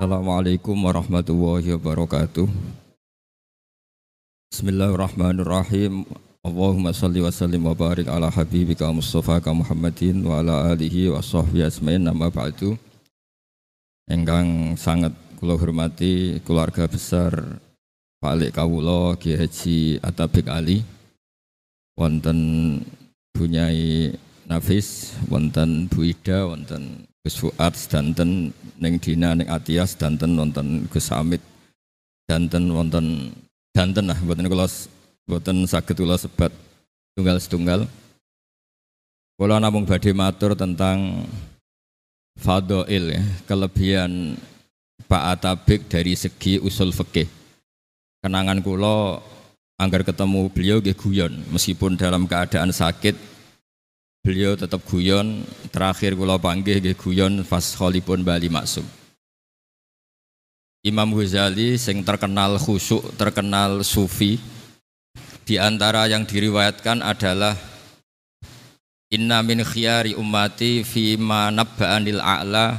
Assalamualaikum warahmatullahi wabarakatuh. Bismillahirrahmanirrahim. Allahumma salli wa sallim wa barik ala habibika Mustafa ka Muhammadin wa ala alihi wa sahbihi asmain nama ba'du. Engkang sangat kula hormati keluarga besar Pak Alik Kawulo Ki Haji Atabik Ali wonten Bunyai Nafis wonten Bu Ida wonten Gus Fuad sedanten ning Dina ning Atias sedanten wonten Gus Hamid danten wonten danten lah mboten kula mboten saged kula sebat tunggal setunggal kula namung badhe matur tentang fadhail ya, kelebihan Pak Atabik dari segi usul fikih. Kenangan kula anggar ketemu beliau nggih guyon meskipun dalam keadaan sakit Beliau tetap guyon, terakhir kula panggih nggih guyon pas kholipun Bali Maksum. Imam Ghazali sing terkenal khusyuk, terkenal sufi, di antara yang diriwayatkan adalah Inna min khiyari ummati fi ma nabba'anil a'la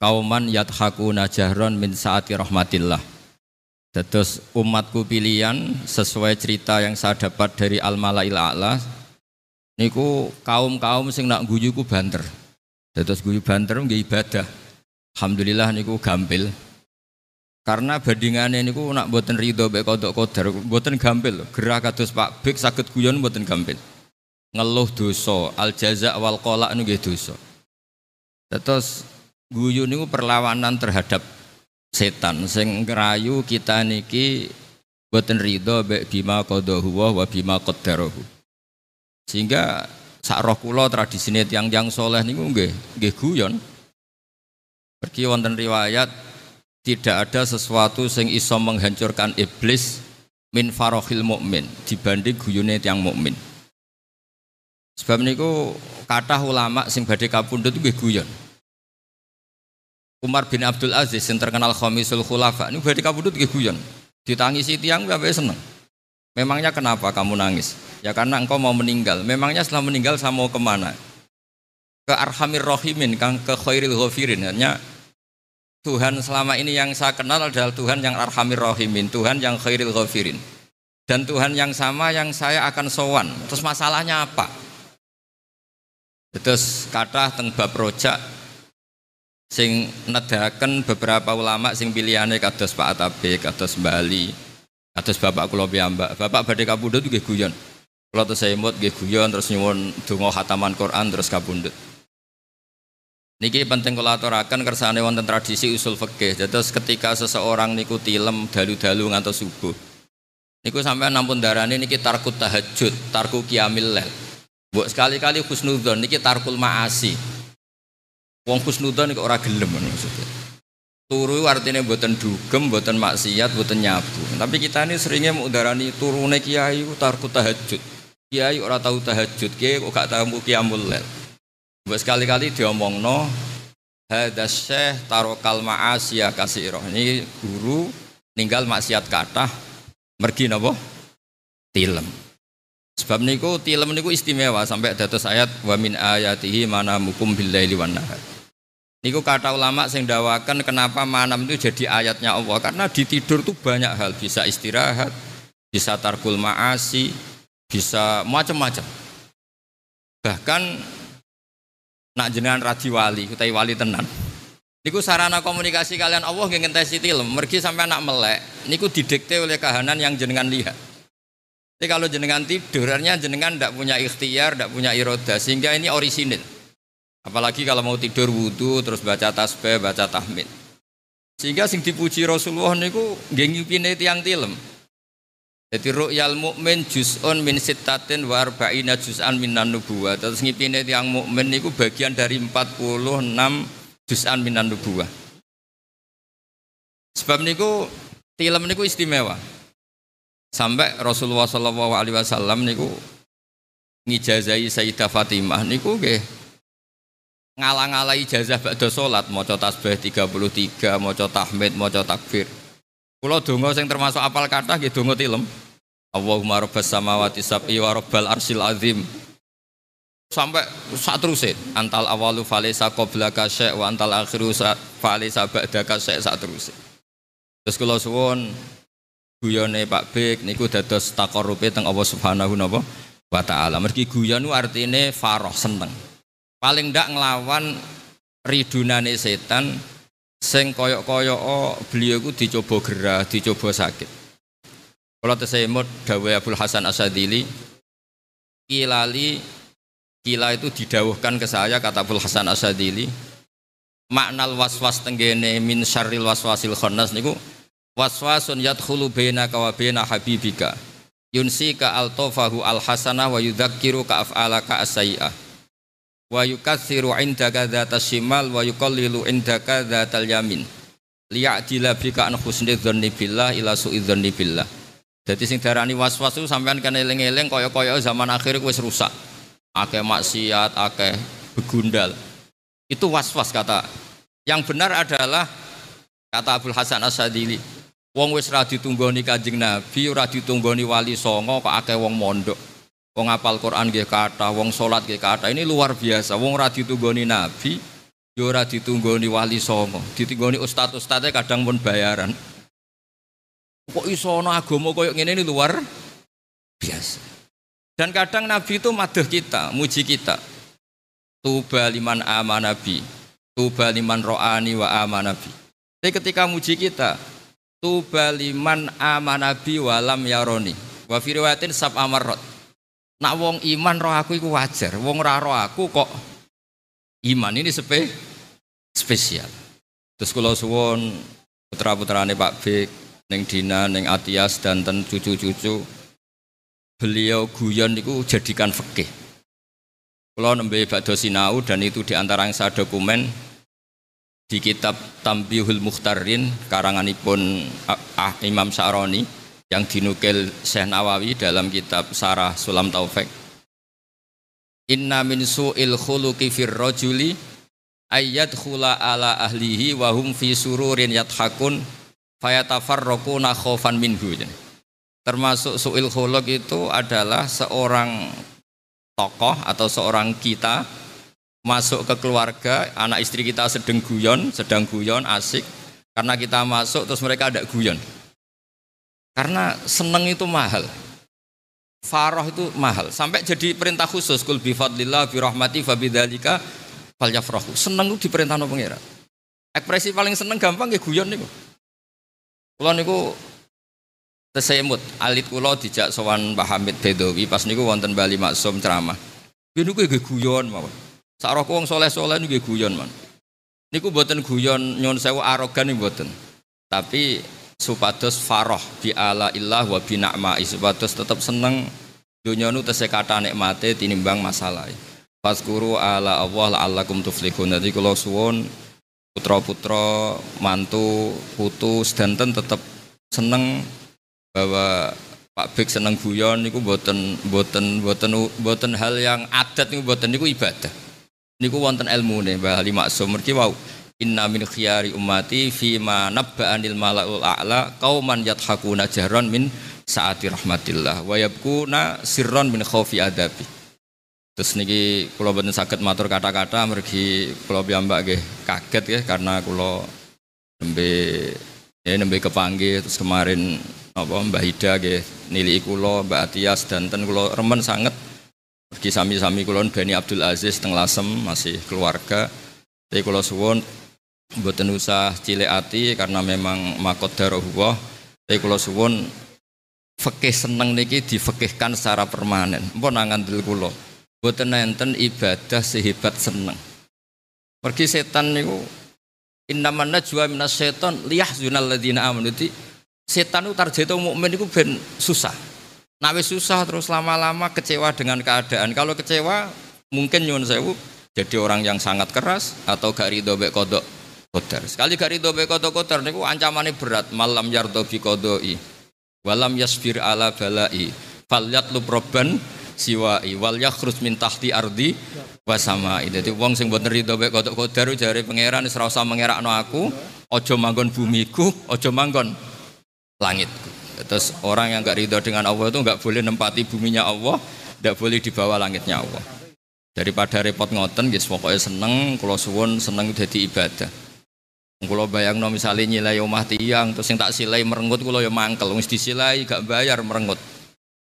kauman yadhakuna jahron min saati rahmatillah. Terus umatku pilihan sesuai cerita yang saya dapat dari Al-Malail A'la niku kaum-kaum sing nak guyu ku banter. Terus guyu banter nggih ibadah. Alhamdulillah niku gampil. Karena bandingannya niku nak buatan ridho baik kodok kodar, buatan gampil. Gerah kados Pak Bik sakit guyon buatan gampil. Ngeluh dosa, al jaza wal kolak nggih dosa. Terus guyu niku perlawanan terhadap setan sing ngerayu kita niki buatan ridho baik bima kodohu wa bima. Sehingga sak roh kula tradisine tiang-tiang soleh niku nggih nggih guyon. Pergi wonten riwayat tidak ada sesuatu sing iso menghancurkan iblis min farohil mukmin dibanding guyune tiang mukmin. Sebab niku kata ulama sing badhe kapundhut nggih guyon. Umar bin Abdul Aziz yang terkenal Khamisul Khulafa ini badhe kapundhut nggih guyon. Ditangisi tiang sampai seneng. Memangnya kenapa kamu nangis? Ya karena engkau mau meninggal. Memangnya setelah meninggal saya mau ke mana? Ke Arhamir Rohimin, kan ke Khairil Ghafirin. Hanya Tuhan selama ini yang saya kenal adalah Tuhan yang Arhamir Rohimin, Tuhan yang Khairil Ghafirin. Dan Tuhan yang sama yang saya akan sowan. Terus masalahnya apa? Terus kata teng bab rojak sing nedaken beberapa ulama sing pilihane kados Pak Atabe, kados Bali, kados Bapak kula piyambak. Bapak badhe kapundhut nggih guyon. Kalau tuh saya imut guyon terus nyuwun donga hataman Quran terus kabundut. Niki penting kula aturaken kersane wonten tradisi usul fikih. Terus ketika seseorang niku tilem dalu-dalu ngantos subuh. Niku sampai nampun darane niki tarkut tahajud, tarku qiyamil lail. Mbok sekali-kali husnudzon niki tarkul maasi. Wong husnudzon niku ora gelem maksudnya. Turu artinya buatan dugem, buatan maksiat, buatan nyabu. Tapi kita ini seringnya mengudarani turune kiai tarkut tahajud. Kiai ora tahu tahajud, kiai kok gak tahu qiyamul lail. Mbok sekali-kali diomongno hadza syekh tarokal ma'asiya kasiro. Ini guru ninggal maksiat kathah mergi napa? Tilem. Sebab niku tilem niku istimewa sampai dados ayat wa min ayatihi mana mukum billaili wan nahar. Niku kata ulama sing dawakan kenapa manam itu jadi ayatnya Allah karena di tidur tuh banyak hal bisa istirahat, bisa tarkul maasi, bisa macam-macam. Bahkan nak jenengan radi wali, kutai wali tenan. Niku sarana komunikasi kalian Allah nggih ngentesi tilem, mergi sampai anak melek, niku didikte oleh kahanan yang jenengan lihat. Jadi kalau jenengan tidur, artinya jenengan tidak punya ikhtiar, tidak punya iroda, sehingga ini orisinil. Apalagi kalau mau tidur wudhu, terus baca tasbih, baca tahmid. Sehingga sing dipuji Rasulullah niku nggih ngipine tiang tilem. Jadi ru'yal mukmin juz'un min sittatin wa arba'ina juz'an minan nubuwah. Terus ngipine tiang mukmin niku bagian dari 46 juz'an minan nubuwah. Sebab niku tilem niku istimewa. Sampai Rasulullah sallallahu alaihi wasallam niku ngijazai Sayyidah Fatimah niku nggih ngalang-alai ijazah ba'da salat maca tasbih 33, maca tahmid, maca takbir. Kula donga sing termasuk apal kathah nggih donga tilem. Allahumma rabbas samawati sab'i wa rabbal arsil azim. sampai saat terusin antal awalu falesa qoblaka syek wa antal akhiru falesa ba'daka syek saat terusin terus kalau suwon guyone Pak Bek niku dados takorupe teng Allah Subhanahu wa taala mergi guyon artine faroh seneng paling ndak nglawan ridunane setan sing koyok-koyok oh, beliau ku dicoba gerah dicoba sakit. Kalau tesemut dawe Abdul Hasan Asadili kilali Kila itu didawuhkan ke saya kata Abdul Hasan Asadili. Maknal waswas tenggene min syarril waswasil khannas niku waswasun yadkhulu bainaka wa habibika ka altofahu al hasanah wa yudzakiru ka af'alaka wa yukatsiru indaka dzata shimal wa yuqallilu indaka dzatal yamin liya'dila bika an husni dzanni billah ila su'i dzanni billah jadi sing darani waswas itu sampean kan eling-eling kaya-kaya zaman akhir wis rusak akeh maksiat, akeh begundal. Itu was-was kata. Yang benar adalah kata Abdul Hasan Asadili, wong wis ra ditunggoni Kanjeng Nabi, ora ditunggoni wali songo kok akeh wong mondok. Wong apal Quran nggih kata, wong salat nggih kata. Ini luar biasa. Wong ora ditunggoni Nabi, yo ora ditunggoni wali songo. Ditunggoni ustaz-ustaznya kadang pun bayaran. Kok iso ana agama koyo ngene ini luar biasa. Dan kadang Nabi itu maduh kita, muji kita. Tuba liman amanabi, tuba liman ro'ani wa amanabi. Tapi ketika muji kita, tuba liman amanabi walam yaroni. Wa firiwatin sab amarot. Nak wong iman roh aku itu wajar, wong ra roh aku kok iman ini sepe spesial. Terus kalau suwon putra-putrane Pak Bik, Neng Dina, Neng Atias dan ten cucu-cucu beliau guyon itu jadikan fikih. Kalau nembe badhe sinau dan itu di antara yang saya dokumen di kitab Tambihul Mukhtarin karanganipun ah, Imam Sa'roni yang dinukil Syekh Nawawi dalam kitab Sarah Sulam Taufik. Inna min su'il khuluqi fir rajuli ayyad khula ala ahlihi wa hum fi sururin yathakun fayatafarraquna khaufan minhu. Termasuk su'il khuluk itu adalah seorang tokoh atau seorang kita masuk ke keluarga, anak istri kita sedang guyon, sedang guyon, asik. Karena kita masuk terus mereka ada guyon. Karena seneng itu mahal. Faroh itu mahal. Sampai jadi perintah khusus. Kul bifadlillah birahmati fabidhalika falyafrahu. Seneng itu diperintah no pengira. Ekspresi paling seneng gampang ya guyon nih. Kalau niku Tesemut alit kula dijak sowan Mbah Hamid Bedowi pas niku wonten Bali Maksum ceramah. Niku nggih guyon mawon. Sak wong soleh-soleh niku guyon man. Niku mboten guyon nyon sewu arogan niku mboten. Tapi supados faroh bi ala illah wa bi na'ma supados tetep seneng dunya nu tesih kata nikmate tinimbang masalah. Faskuru ala Allah la'allakum tuflihun. Dadi kula suwun putra-putra, mantu, putu sedanten tetep seneng bahwa Pak Bek seneng guyon niku boten boten boten hal yang adat niku boten niku ibadah. Niku wonten ilmune Mbah Ali Maksum mergi wau Inna min khiyari ummati fi ma nabba'anil malaul a'la qauman yathakuna jahran min saati rahmatillah wa yabkuna sirran min khaufi adabi. Terus niki kula boten saged matur kata-kata mergi kula piyambak nggih kaget ya karena kula nembe ya nembe kepanggih. Terus kemarin apa Mbak Hida nggih nili kula Mbak Atias dan ten kula remen sangat pergi sami-sami kula Bani Abdul Aziz teng Lasem masih keluarga. Tapi kula suwun mboten usah cilik ati karena memang makot darohuwah tapi kula suwun fikih seneng niki difekihkan secara permanen. Mpun ngandel kula. Mboten enten ibadah sehebat seneng. Pergi setan niku innaman najwa minas setan liyahzunal ladzina amanu. Setan itu target mukmin itu ben susah. Nah susah terus lama-lama kecewa dengan keadaan. Kalau kecewa mungkin nyun sewu jadi orang yang sangat keras atau gak ridho kodok kotor. Sekali gak ridho bek kodok kotor niku ancamannya berat. Malam yardo bi kodoi, walam yasbir ala balai, falyat lubroban siwai wal yakhrus min tahti ardi wasama. Jadi wong sing boten ridho bek kodok kotor jari pangeran wis ora usah mengerakno aku, ojo manggon bumiku, ojo manggon langit. Terus orang yang nggak ridho dengan Allah itu nggak boleh nempati buminya Allah, nggak boleh dibawa langitnya Allah. Daripada repot ngoten nggih pokoknya seneng kula suwun seneng dadi ibadah. Kula bayangno misale nyilai omah tiyang terus sing tak silai merengut kula ya mangkel wis disilai gak bayar merengut.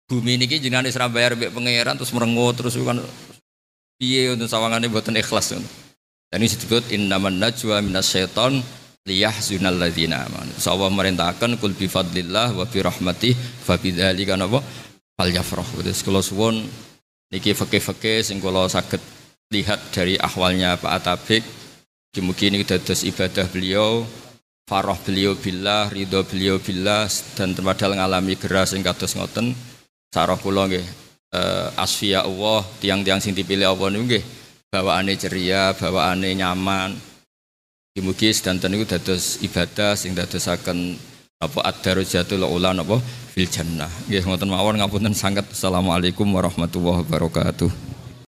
Bumi niki jenenge ora bayar mbek pangeran terus merengut terus kan piye untuk sawangane mboten ikhlas ngono. Dan ini disebut innaman najwa minasyaiton liyahzunal ladzina amanu. Allah merintahkan kul bi fadlillah wa bi rahmatih fa bidzalika napa falyafrahu. Terus kula suwun Niki fakih-fakih sing kula saged lihat dari ahwalnya Pak Atabik. Mungkin ini dados ibadah beliau, farah beliau billah, ridho beliau billah dan terpadal ngalami geras sing kados ngoten. Sarah kula nggih eh, asfiya Allah, tiang-tiang sing dipilih Allah niku nggih bawaane ceria, bawaane nyaman. Mugi sedanten niku dados ibadah sing dadosaken apa ad-darajatul ula napa fil jannah. Nggih ngoten mawon ngapunten sangat. Assalamualaikum warahmatullahi wabarakatuh.